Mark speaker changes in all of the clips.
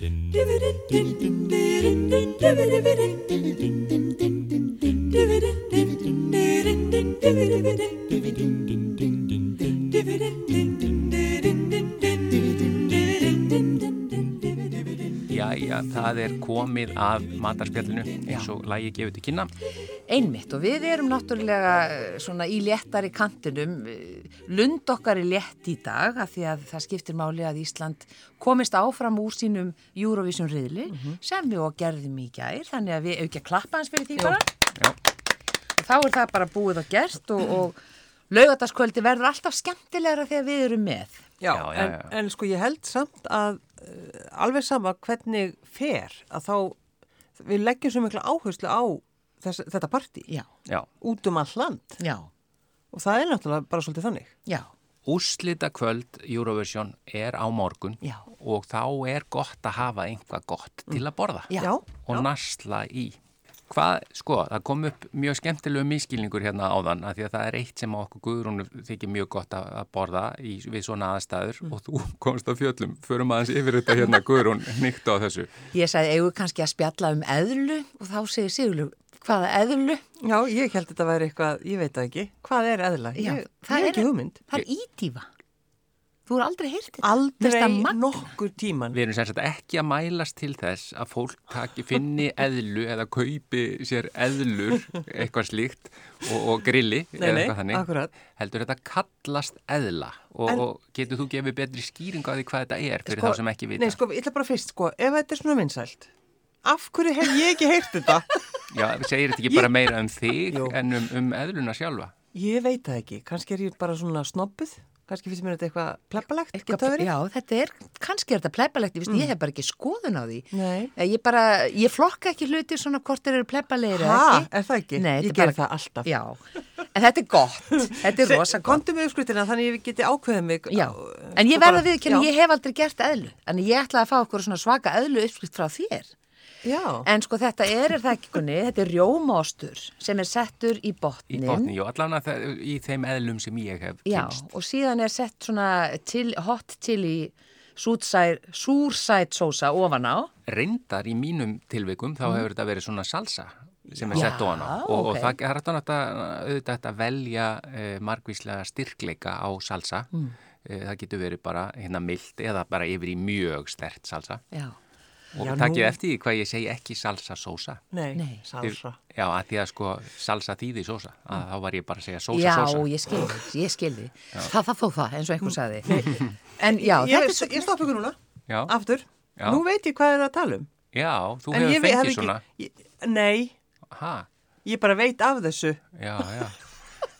Speaker 1: Jæja, það er komið af matarspjallinu eins og lægi gefið til kynna.
Speaker 2: Einmitt og við erum náttúrulega eh, svona í léttari kantinum, eh, lund okkar er létt í dag af því að það skiptir máli að Ísland komist áfram úr sínum Eurovision riðli mm -hmm. sem við og gerðum í gær, þannig að við auðvitað klappa hans fyrir því bara.
Speaker 1: Já.
Speaker 2: Og þá er það bara búið og gert og, og laugataskvöldi verður alltaf skemmtilegra þegar við erum með.
Speaker 3: Já,
Speaker 1: Já, já,
Speaker 3: en,
Speaker 1: já.
Speaker 3: en sko ég held samt að uh, alveg sama hvernig fer að þá við leggjum svo mikla áherslu á þess, þetta
Speaker 2: Já.
Speaker 3: út um all land
Speaker 2: já,
Speaker 3: og það er náttúrulega bara svolítið þannig.
Speaker 2: já,
Speaker 1: Úrslita kvöld Eurovision er á morgun
Speaker 2: Já.
Speaker 1: og þá er gott að hafa einhvað gott til að borða
Speaker 2: Já.
Speaker 3: Já,
Speaker 1: og nasla í. Hvað, sko, það kom upp mjög skemmtilegu miskilningur hérna áðan að því að það er eitt sem okkur Guðrúnu þykir mjög gott að, að borða í, við svona aðstæður og þú komst á fjöllum, förum aðeins yfir þetta hérna Guðrún, nýtt á þessu.
Speaker 2: Ég sagði, eigum við kannski að spjalla um eðlu og þá segir Sigurlu, hvaða eðlu?
Speaker 3: já, ég held þetta væri eitthvað, ég veit það ekki. Hvað er eðla?
Speaker 2: Já,
Speaker 3: ég,
Speaker 2: það
Speaker 3: ég
Speaker 2: er-
Speaker 3: ekki hugmynd.
Speaker 2: Það er ítífa. Þú er aldrei heyrt þetta.
Speaker 3: Aldrei nokkur tíman.
Speaker 1: Við erum sagt ekki að mælast til þess að fólk taki, finni eðlu eða kaupi sér eðlur, eitthvað slíkt og, og grilli
Speaker 3: Nei,
Speaker 1: eða
Speaker 3: nei,
Speaker 1: eitthvað þannig.
Speaker 3: akkurat.
Speaker 1: Heldur þetta kallast eðla og,
Speaker 3: En-
Speaker 1: og getur þú gefið betri skýringu á því hvað þetta er fyrir þá sem ekki vita?
Speaker 3: Nei, sko, ég ætla bara fyrst, sko, ef þetta er svona vinsælt, af hverju hef ég ekki heyrt þetta?
Speaker 1: Já, segir þetta ekki bara meira um þig
Speaker 3: Jú.
Speaker 1: en um, um eðluna sjálfa?
Speaker 3: Ég veit það ekki, kannski er ég bara svona snobbuð, kannski finnst mér þetta eitthvað pleppalegt,
Speaker 2: Eitthvað-
Speaker 3: geta verið?
Speaker 2: Já, þetta er, kannski er þetta plebalegt, ég, mm. ég hef bara ekki skoðun á því.
Speaker 3: Nei.
Speaker 2: Eh, Ég bara, ég flokka ekki hluti svona hvort þeir eru plebalegir eða
Speaker 3: Ha,
Speaker 2: ekki.
Speaker 3: er það ekki?
Speaker 2: Nei,
Speaker 3: ég
Speaker 2: er
Speaker 3: ger
Speaker 2: bara-
Speaker 3: það alltaf.
Speaker 2: Já, en þetta er gott, þetta er rosa gott.
Speaker 3: Kontu með uppskritina þannig ég geti ákveðið mig.
Speaker 2: Já, en ég verða
Speaker 3: bara-
Speaker 2: við ekki, ég hef aldrei gert eðlu, en ég ætla að fá okkur svona svaka eðlu uppskrift frá þér.
Speaker 3: Já,
Speaker 2: En sko þetta er, er það ekki kunni, þetta er rjómaostur sem er settur í
Speaker 1: Í
Speaker 2: botnin.
Speaker 1: botni, jú, allan að það, í þeim eðlum sem ég hef
Speaker 2: Já,
Speaker 1: kynst.
Speaker 2: og síðan er sett svona til, hot chili súrsæt, súrsæt sósa ofan á.
Speaker 1: Reyndar í mínum tilvikum þá hefur þetta verið svona salsa sem er
Speaker 2: Já,
Speaker 1: sett ofan á og, og
Speaker 2: ok.
Speaker 1: það er auðvitað að velja eh, margvíslega styrkleika á salsa.
Speaker 2: Mm.
Speaker 1: Eh, það getur verið bara hérna mild eða bara yfir í mjög stert salsa.
Speaker 2: Já,
Speaker 1: Og
Speaker 3: Já,
Speaker 1: takkið
Speaker 3: nú-
Speaker 1: eftir því hvað ég segi ekki salsa sósa.
Speaker 3: nei,
Speaker 2: Nei.
Speaker 3: salsa.
Speaker 1: Já, að því að sko salsa þýði sósa. Að þá var ég bara að segja sósa
Speaker 2: já
Speaker 1: sósa.
Speaker 2: ég skilði, ég skilði. Það það þó það, eins og einhver sagði. En já,
Speaker 3: Ég,
Speaker 2: þetta
Speaker 3: ég, ég stoppa ykkur núna,
Speaker 1: Já,
Speaker 3: aftur.
Speaker 1: Já.
Speaker 3: Nú veit ég hvað er að tala um.
Speaker 1: já þú
Speaker 3: En
Speaker 1: hefur
Speaker 3: ég ve- hef
Speaker 1: fengið svona.
Speaker 3: Ég, nei,
Speaker 1: Ha,
Speaker 3: ég bara veit af þessu.
Speaker 1: já, já.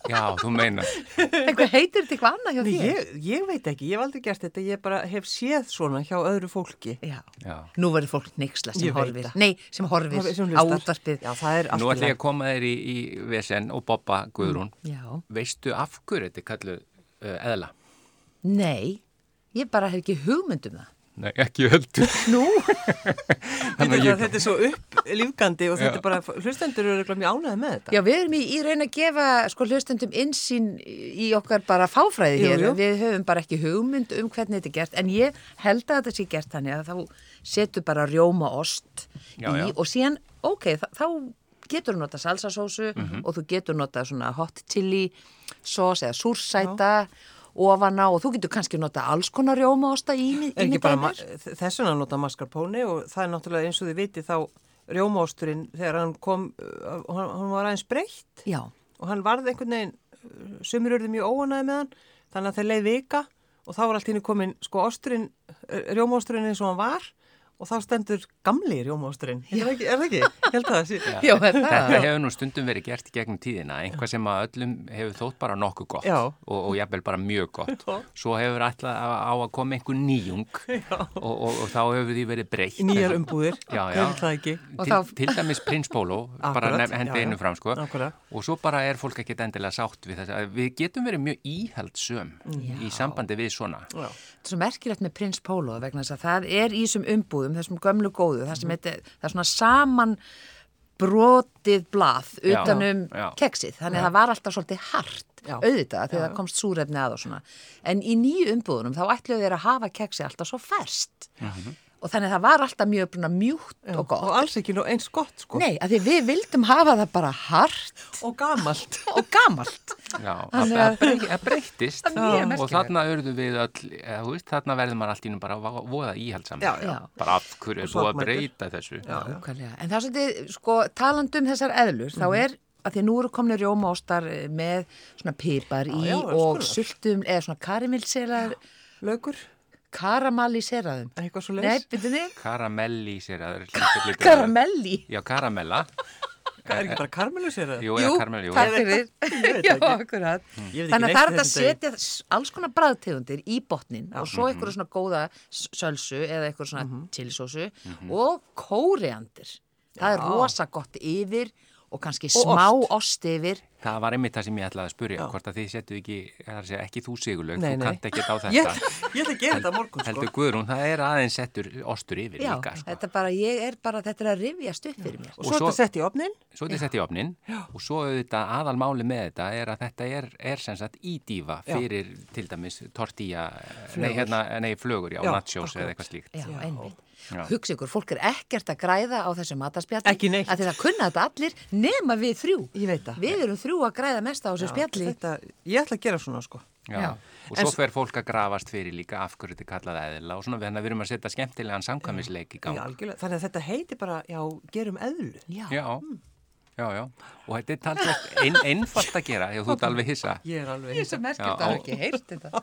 Speaker 1: Já, þú meinar.
Speaker 2: Eitthvað heitir þetta eitthvað annað hjá
Speaker 3: Nei,
Speaker 2: þér?
Speaker 3: ég, ég veit ekki, ég hef aldrei gert þetta, ég bara hef séð svona hjá öðru fólki.
Speaker 2: Já.
Speaker 1: Já.
Speaker 2: Nú verður fólk neyksla sem
Speaker 3: veit
Speaker 2: horfir. Nei, sem horfir
Speaker 3: sem
Speaker 2: á útvarpið.
Speaker 3: Já, það er allt
Speaker 1: Nú ætlum ég að koma þér í, í Vesen og Bobba Guðrún.
Speaker 2: Já.
Speaker 1: Veistu af hverju þetta er kalluð uh, eðla?
Speaker 2: Nei, ég bara hef ekki hugmynd um það.
Speaker 1: Nei, ekki heldur.
Speaker 2: Nú?
Speaker 3: Þetta,
Speaker 1: ég-
Speaker 3: þetta er svo upplýfgandi og þetta er bara, hlustendur eru mjög ánægði með þetta.
Speaker 2: Já, við erum í, í raun að gefa sko hlustendum insýn í okkar bara fáfræði
Speaker 3: Jú,
Speaker 2: hér.
Speaker 3: jú.
Speaker 2: Við höfum bara ekki hugmynd um hvernig þetta er gert. En ég held að þetta sé gert þannig að þá setur bara rjóma ost
Speaker 1: Já,
Speaker 2: í
Speaker 1: já.
Speaker 2: og síðan, ok, þá, getur þú nota salsasósu
Speaker 1: Mhm.
Speaker 2: og þú getur nota svona hot chili sós eða súrsæta ofan á og þú getur kannski nota alls konar rjómaosta í,
Speaker 3: Er
Speaker 2: í
Speaker 3: ma- þess vegna nota mascarpone og það er náttúrulega eins og þið viti þá rjómaosturinn þegar hann kom, uh, hann, hann var aðeins breytt
Speaker 2: Já,
Speaker 3: og hann varð einhvern veginn, uh, sumir urðu mjög óanæði með hann, þannig að þeir leið vika og þá var allt hínu komin sko osturinn, uh, rjómaosturinn eins og hann var og þá stendur gamli rjómaosturinn. Er það ekki? Er það ekki? Held að það sé.
Speaker 2: já, það?
Speaker 1: Þetta hefur nú stundum verið gert í gegnum tíðina, einhvað sem að öllum hefur þótt bara nokkuð gott
Speaker 3: Já.
Speaker 1: og, og jafnvel bara mjög gott.
Speaker 3: Já.
Speaker 1: Svo hefur alltaf á að koma einhver nýjung og, og, og þá hefur því verið breytt.
Speaker 3: Nýjar umbúðir, hefur það ekki?
Speaker 2: Og
Speaker 1: Til,
Speaker 2: þá-
Speaker 1: til dæmis Prins Pólo, bara
Speaker 3: Akkurat,
Speaker 1: hendi einu fram sko.
Speaker 3: Nákvæmlega.
Speaker 1: Og svo bara er fólk ekkert endilega sátt við þess að við getum verið mjög íhaldsöm í sambandi við svona.
Speaker 3: Já.
Speaker 2: Þetta er svo merkilegt með Prins Pólo vegna þess að það er í þessum umbúðum, þessum gömlu góðu, það sem heitir, það er svona saman brotið blað
Speaker 1: Já,
Speaker 2: utanum
Speaker 1: já.
Speaker 2: keksið, þannig að það var alltaf svolítið hart
Speaker 3: Já.
Speaker 2: auðvitað þegar það komst súrefni að og svona. En í nýju umbúðunum þá ætluðu þeir að hafa keksið alltaf svo ferst og þannig að það var alltaf mjög bruna, mjúkt
Speaker 3: Já,
Speaker 2: og gott.
Speaker 3: Og alls ekki nú eins gott, sko.
Speaker 2: Nei, að því við vildum hafa það bara hart
Speaker 3: Og gamalt.
Speaker 2: og gamalt.
Speaker 1: Já, það
Speaker 2: Þannig
Speaker 1: það
Speaker 2: að-
Speaker 1: brey- það breytist
Speaker 2: Það mjög
Speaker 1: og þarna urðu við öll, eða, þú veist, þarna verður maður allt í nú bara vo- voða íhaldsam.
Speaker 3: Já,
Speaker 2: já.
Speaker 1: Bara af hverju er búið að breyta þessu.
Speaker 3: Já.
Speaker 2: Nákvæmlega. En það er svolítið, sko, talandum þessar eðlur, þá er að því að nú eru komni rjómaostar með svona pipar í
Speaker 3: já,
Speaker 2: og sultum, eða svona karamilseraður,
Speaker 3: Laukur,
Speaker 2: karamalliseraðum.
Speaker 3: eitthvað svo
Speaker 2: Nei,
Speaker 3: leis.
Speaker 2: byrju þig?
Speaker 1: Karamelli er. Já, karamella.
Speaker 3: Er ekki bara karmeluseraður?
Speaker 1: Jú, karamelli, jú.
Speaker 2: takk fyrir.
Speaker 3: veit
Speaker 2: Já, akkurat.
Speaker 3: Ekki
Speaker 2: Þannig að það er að setja alls konar bræðtegundir í botnin og svo
Speaker 3: Mhm.
Speaker 2: eitthvað svona góða sölsu eða eitthvað svona chilisósu og kóreandir. Það er
Speaker 3: Já.
Speaker 2: rosa gott yfir og kannski
Speaker 3: Og
Speaker 2: smá
Speaker 3: ost.
Speaker 2: ost yfir.
Speaker 1: Það var einmitt það sem ég ætlaði að spurja,
Speaker 3: Já.
Speaker 1: hvort að þið setju ekki, það er að segja, ekki þú sigurlaug, þú
Speaker 3: nei.
Speaker 1: kannt ekki á þetta.
Speaker 3: Ég, ég ætla að gera þetta morgun, sko.
Speaker 1: Heldur Guðrún, það er aðeins settur ostur yfir
Speaker 2: Já,
Speaker 1: líka, sko.
Speaker 2: þetta bara, ég er bara, þetta er að rifjast upp fyrir mér.
Speaker 3: Og svo er þetta sett í opnin.
Speaker 1: Svo er þetta sett í opnin og svo auðvitað aðalmáli með þetta er að þetta er, er sem sagt ídífa
Speaker 3: Já.
Speaker 1: fyrir til dæmis tortilla, nei, hérna, nei, flögur, já,
Speaker 3: Já,
Speaker 1: nachos eða eitthvað slíkt.
Speaker 2: Já, einmitt.
Speaker 1: Já.
Speaker 2: Hugsa ykkur, fólk er ekkert að græða á þessu matarspjalli.
Speaker 3: Ekki neitt.
Speaker 2: Að það kunna þetta allir nema við þrjú.
Speaker 3: Ég veit það.
Speaker 2: Við erum þrjú að græða mest á þessu spjalli.
Speaker 3: Þetta, ég ætla að gera svona, sko.
Speaker 1: Já.
Speaker 2: Já.
Speaker 1: Og
Speaker 3: En
Speaker 1: svo fer fólk að grafast fyrir líka af hverju þetta er kallað eðla og svona þannig að við erum að setja skemmtilegan samkvæmisleik í gang.
Speaker 3: Já, algjörlega. Þannig að þetta heiti bara, já, gerum eðlu.
Speaker 2: Já.
Speaker 1: Já, já, já. Og þetta er talsvægt ein, einfalt að gera, já, þú ert alveg hissa.
Speaker 3: Ég er alveg
Speaker 2: Ég er svo merkjöld
Speaker 1: Já,
Speaker 2: að hafa
Speaker 1: á-
Speaker 2: ekki heyrt þetta.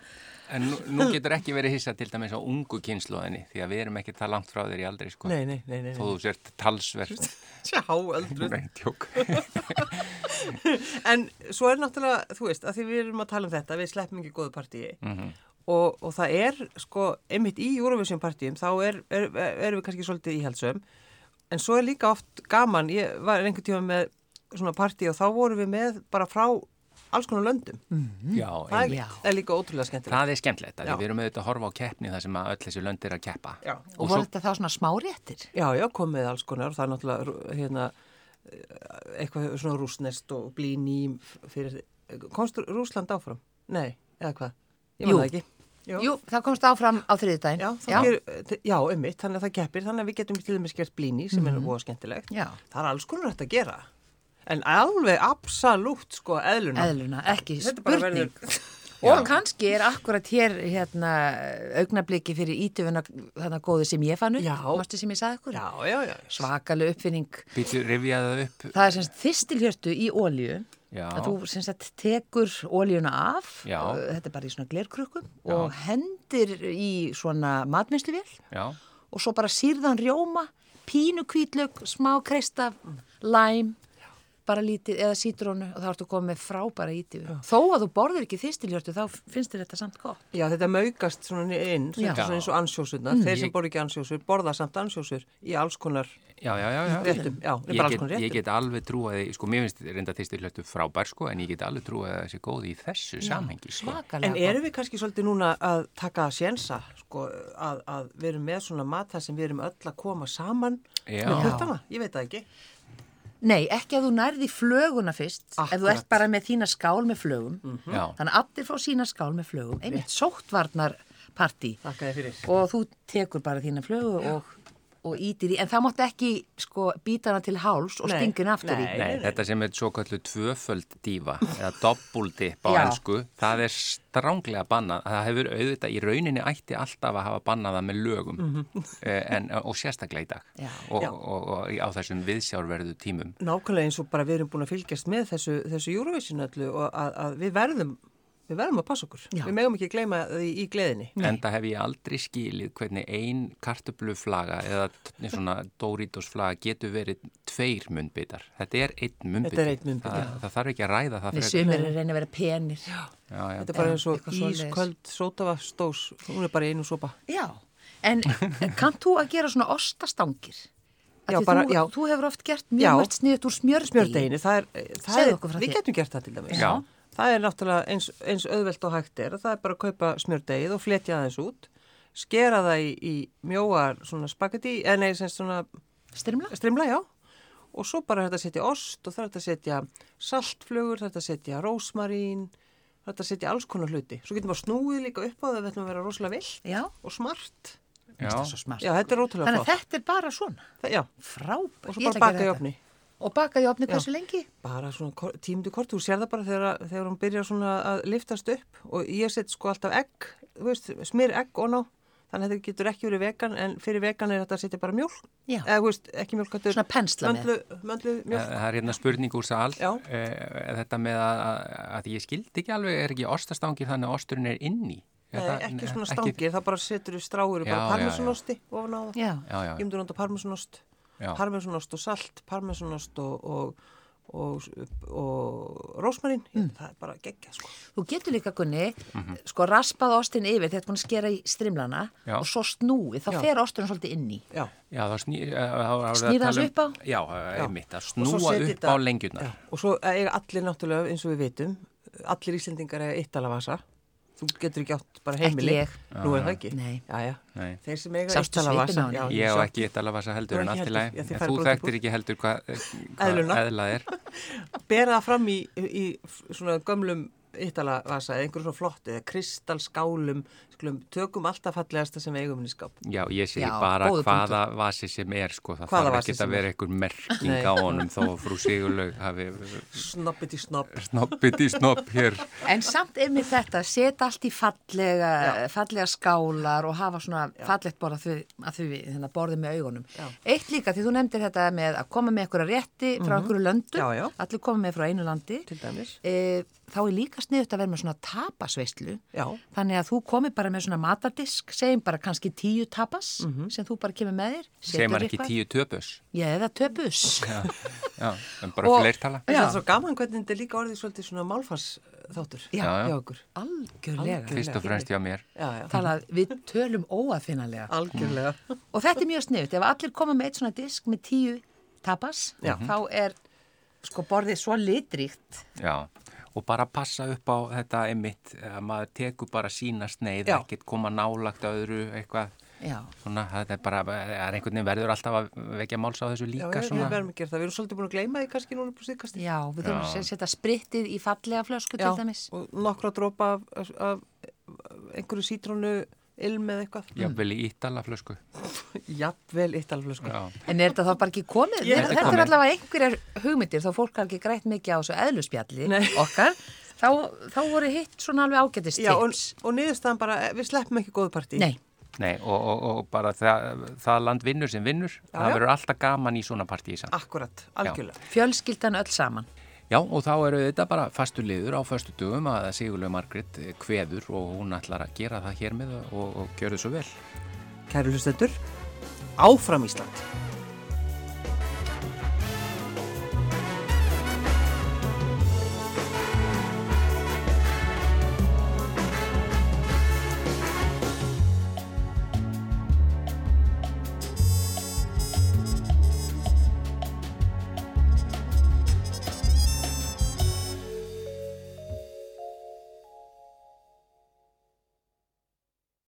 Speaker 1: En nú, nú getur ekki verið hissa til dæmis á ungu kynnslóðinni því að við erum ekki það langt frá þér í aldrei, sko.
Speaker 3: Nei, nei, nei, nei.
Speaker 1: Þó þú sért talsvert.
Speaker 3: Sjá, öldruð.
Speaker 1: Nei, tjók.
Speaker 3: En svo er náttúrulega, þú veist, að því við erum að tala um þetta, við sleppum ekki góðu partíi
Speaker 1: Mhm.
Speaker 3: og, og það er, sko, einmitt í Eurovision partíum, þá er, er, er, erum við kannski svolítið íhaldsöm, en svo er líka oft gaman, ég var einhvern tíma með svona partí og þá vorum við með bara frá alls konar löndum.
Speaker 1: Já,
Speaker 3: Það er, er líka ótrúlega skemmtilegt.
Speaker 1: Það er skemmtilegt, við erum auðvitað að horfa á keppni þar sem að öll þessi lönd er að keppa.
Speaker 3: Já.
Speaker 2: Og
Speaker 1: Og
Speaker 2: voru
Speaker 1: svo,
Speaker 2: þetta þá svona smáréttir?
Speaker 3: Já, já, komið alls konar, það er náttúrulega, hérna, eitthvað svona rúsnest og blíní fyrir, komst Rúsland áfram? Nei, eða hvað? Ég
Speaker 2: Jú.
Speaker 3: man það ekki.
Speaker 2: Jú, það komst áfram á þriðdægin.
Speaker 3: Já, já. Ummitt, þannig að það keppir, þannig að við getum til dæmis gert blíní sem er búið skemmtilegt.
Speaker 2: Já.
Speaker 3: Það er alls konar hægt að gera. En alveg absolutt, sko, eðluna.
Speaker 2: Eðluna, ekki spurning.
Speaker 3: verður-
Speaker 2: Og kannski er akkurat hér hérna augnabliki fyrir ítöfuna þarna góðu sem ég fann upp, mástu sem ég sagði ykkur.
Speaker 3: Já, já, já.
Speaker 2: Svakalega uppfinning.
Speaker 1: býtu, rifjaðu upp.
Speaker 2: Það er semst þistilhjörtu í ólju.
Speaker 1: Já.
Speaker 2: Að þú semst tekur óljuna af,
Speaker 1: Já.
Speaker 2: þetta er bara í svona glerkrukkum og hendir í svona matvinnsluvél
Speaker 1: Já,
Speaker 2: og svo bara sýrðan rjóma, pínu kvítlög, smá kreista, læm, bara lítið eða sítrónu og þá ertu komið með frábæra ítífu. Þó að þú borðir ekki þistilhjörtu þá finnst þér þetta samt gott.
Speaker 3: Já, þetta maukast svona inn,
Speaker 2: Já.
Speaker 3: þetta svona eins og ansjósurnar. Þeir sem
Speaker 1: Ég-
Speaker 3: borða ekki ansjósur, borða samt ansjósur í alls konar
Speaker 1: já, já, já. já.
Speaker 3: réttum. Já, það
Speaker 1: Ég ég get alveg trúaði, sko, mér finnst reynda þýstir hlötu frábær, sko, en ég get alveg trúaði að þessi góði í þessu samhengi, sko.
Speaker 3: En erum við kannski svolítið núna að taka að sjensa, sko, að, að við erum með svona mat þar sem við erum öll að koma saman
Speaker 1: Já.
Speaker 3: með puttana? Ég veit það ekki.
Speaker 2: Nei, ekki að þú nærði flöguna fyrst, ef þú
Speaker 3: Akkurat. Mm.
Speaker 2: ert bara með þína skál með flögum.
Speaker 1: Já,
Speaker 2: Þannig að allir fá sína skál með flögum, einmitt sóttvarnar partí
Speaker 3: Þakka þið fyrir.
Speaker 2: og þú tekur bara þína flögu og, og ítir í, en það mátti ekki sko býta hana til háls og
Speaker 3: Nei,
Speaker 2: stingin aftur
Speaker 3: nei.
Speaker 2: í.
Speaker 1: nei, þetta sem er svo kallu tvöföld dífa, eða doppuldipp á ennsku, það er stránglega bannað, það hefur auðvitað í rauninni ætti alltaf að hafa bannað það með lögum, eh, en, og sérstaklega í dag,
Speaker 2: Já.
Speaker 1: og,
Speaker 3: Já.
Speaker 1: og, og, á þessum viðsjárverðu tímum.
Speaker 3: Nákvæmlega eins og bara við erum búin að fylgjast með þessu, þessu Eurovision öllu og að, að við verðum, við verðum að passa okkur.
Speaker 2: Já.
Speaker 3: Við megum ekki gleyma því í gleðinni.
Speaker 1: En það hef ég aldrei skilið hvernig ein kartöbluflaga eða svona Doritos flaga getur verið tveir munnbitar. Þetta er einn munnbiti.
Speaker 3: Þetta er einn munnbiti.
Speaker 1: Það, það þarf ekki að ræða það
Speaker 2: Við sumir er reyna að vera penir.
Speaker 1: Já, já.
Speaker 3: Þetta er bara eins og ísköld sótavastós, hún er bara í einu sopa.
Speaker 2: Já, en kannt þú að gera svona ostastangir?
Speaker 3: Já, bara-
Speaker 2: þú,
Speaker 3: já.
Speaker 2: þú hefur oft gert mjög mörgt sniðut úr
Speaker 3: er, er
Speaker 2: frá
Speaker 3: við getum gert það til dæmis.
Speaker 1: Já.
Speaker 3: Það er náttúrulega eins, eins auðvelt og hægt er, það er bara að kaupa smjördegið og fletja aðeins út, skera það í, í mjóar svona spagetti, eða nei, sem svona
Speaker 2: Strimla?
Speaker 3: strimla, já, og svo bara þetta að setja ost og þetta að setja er þetta að setja er þetta að setja alls konar hluti. Svo getum við snúið líka upp á það, að vera rosalega vill
Speaker 2: Já.
Speaker 3: og smart.
Speaker 2: Smart.
Speaker 3: Já, þetta er ótrúlega
Speaker 2: Þannig að
Speaker 3: flott.
Speaker 2: þetta er bara svona,
Speaker 3: Það- Já,
Speaker 2: frábært.
Speaker 3: og svo bara
Speaker 2: að
Speaker 3: baka í
Speaker 2: þetta. Og baka í opni
Speaker 3: Já.
Speaker 2: hversu lengi?
Speaker 3: Bara svona tímundu kort, þú sér það bara þegar, þegar hún byrjar svona að liftast upp og ég set sko alltaf egg, þú veist, smyr egg og ná, þannig að þetta getur ekki verið vegan en fyrir vegan er þetta að setja bara mjólk,
Speaker 2: Já.
Speaker 3: eða þú veist, ekki mjólk, þetta er
Speaker 2: Svona pensla með.
Speaker 3: möndlu, möndlu mjólk.
Speaker 1: Það er hérna spurning úr sal
Speaker 3: Já.
Speaker 1: eh, þetta með að, að, að ég skildi ekki alveg, er ekki ostastangir þannig að osturinn er inni Er
Speaker 3: Nei,
Speaker 1: það-
Speaker 3: ekki svona
Speaker 1: ekki-
Speaker 3: stangir, það bara setur við stráur
Speaker 1: Já,
Speaker 3: bara parmesanosti ofan á það.
Speaker 2: Já.
Speaker 1: Já, já,
Speaker 3: Ég myndi nota parmesanost,
Speaker 1: já.
Speaker 3: parmesanost og salt, parmesanost og, og, og, og rósmarín,
Speaker 2: Mm.
Speaker 3: það er bara geggja sko.
Speaker 2: Þú getur líka, Gunni,
Speaker 1: Mhm.
Speaker 2: sko raspað ostinn yfir þegar að skera í strimlana
Speaker 1: Já.
Speaker 2: og svo snúið, þá
Speaker 3: Já.
Speaker 2: fer osturinn svolítið inn í.
Speaker 3: Já.
Speaker 1: Já, þá sný, uh,
Speaker 2: það
Speaker 1: um,
Speaker 2: upp á?
Speaker 1: Já, uh, einmitt, að
Speaker 3: svo
Speaker 1: snúa upp á lengjurnar.
Speaker 3: Já, og svo eiga allir náttúrulega eins og við veitum, allir Íslendingar eiga eittalavasa. Þú getur ekki átt bara
Speaker 2: Ekki
Speaker 3: heimili.
Speaker 2: ég.
Speaker 3: Nú er það ekki. Þeir sem eiga
Speaker 2: henni?
Speaker 3: já,
Speaker 1: Ég á ekki eitt alveg vasa heldur en allt í lagi. En Þú þekktir ekki heldur hvað eðlað er.
Speaker 3: Bera það fram í, í gömlum eittalavasa eða einhverjum svona flott eða kristalskálum. Skulum, tökum alltaf fallegasta sem við eigum í skáp.
Speaker 1: Já, ég sé
Speaker 2: Já,
Speaker 1: bara hvaða vasi sem er, sko. Það
Speaker 3: Hvaða
Speaker 1: þarf ekki að vera
Speaker 3: er.
Speaker 1: einhver merking á honum þó að frú Sigurlaug hafi
Speaker 3: snobb.
Speaker 1: snobbit í snobb hér.
Speaker 2: En samt er mér þetta, setja allt í fallega, fallega skálar og hafa svona fallegt borð að þau, að þau hérna, borðið með augunum.
Speaker 3: Já.
Speaker 2: Eitt líka, því þú nefndir þetta með að koma með einhverja rétti frá einhverju löndu,
Speaker 3: Já, já.
Speaker 2: allir koma með frá einu landi,
Speaker 3: Til dæmis.
Speaker 2: e, þá er líka sniðut að vera með svona tapasveislu.
Speaker 3: Já.
Speaker 2: Þannig að þú komir bara með svona matardisk, segjum bara kannski tíu tapas sem þú bara kemur með þér. Setur
Speaker 1: er ekki tíu töpus.
Speaker 2: Já, eða töpus.
Speaker 1: Já, já, en bara
Speaker 2: Og-
Speaker 1: fleirtala.
Speaker 3: Það
Speaker 2: Já.
Speaker 3: er svo gaman hvernig þetta er líka orðið svolítið svona málfars þáttur.
Speaker 2: Já,
Speaker 1: já.
Speaker 3: hjá okkur.
Speaker 2: Algjörlega.
Speaker 1: Fyrst og fremst hjá mér.
Speaker 3: Já, já.
Speaker 2: Talað, við tölum óafinnalega.
Speaker 3: Algjörlega.
Speaker 2: Og þetta er mjög sniðut. Ef allir koma með eitt svona disk með tíu tapas,
Speaker 3: Já.
Speaker 2: þá er sko borðið svo litríkt.
Speaker 1: Já, og bara passa upp á þetta einmitt, að maður tekur bara sína sneið,
Speaker 3: Já.
Speaker 1: ekkert koma nálagt öðru eitthvað,
Speaker 2: Já. svona,
Speaker 1: þetta er bara, það er einhvern veginn verður alltaf að vekja máls á þessu
Speaker 3: Já,
Speaker 1: líka,
Speaker 3: við, við verðum að gera það. Við erum svolítið búin að gleyma því kannski núna på síðkasti.
Speaker 2: Já, við þurfum
Speaker 1: Já.
Speaker 2: að setja sprittið í fallega flösku til dæmis.
Speaker 3: og nokkra drópa af, af einhverju sítrónu ilm eða eitthvað.
Speaker 1: Jafnvel í ítalaflösku.
Speaker 3: Jafnvel sko.
Speaker 1: Já,
Speaker 2: En er þetta þá bara ekki komið?
Speaker 3: Ég-
Speaker 2: Þetta,
Speaker 1: Þetta er
Speaker 2: er allavega einhverjar hugmyndir, þá fólk har ekki grætt mikið á þessu eðluspjalli
Speaker 3: Nei.
Speaker 2: okkar. Þá, þá voru hitt svona alveg ágætist
Speaker 3: Já, og,
Speaker 2: tips.
Speaker 3: og niðurstaðan bara, eh, við sleppum ekki góðu partí.
Speaker 2: Nei,
Speaker 1: nei, og, og, og bara það, það land vinnur sem vinnur,
Speaker 3: Já,
Speaker 1: það
Speaker 3: já.
Speaker 1: verður alltaf gaman í svona partíi samt.
Speaker 3: Akkurat, algjörlega.
Speaker 2: fjölskyldan öll saman.
Speaker 1: Já, og þá eru þetta bara fastur liður á fastu dögum að Sigurlaug Margrit kveður og hún ætlar að gera það hér með og, og gjör þau svo vel.
Speaker 3: Kæru hlustendur, áfram Ísland.